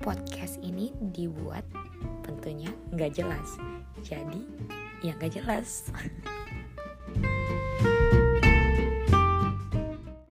podcast ini dibuat tentunya nggak jelas. Jadi ya nggak jelas.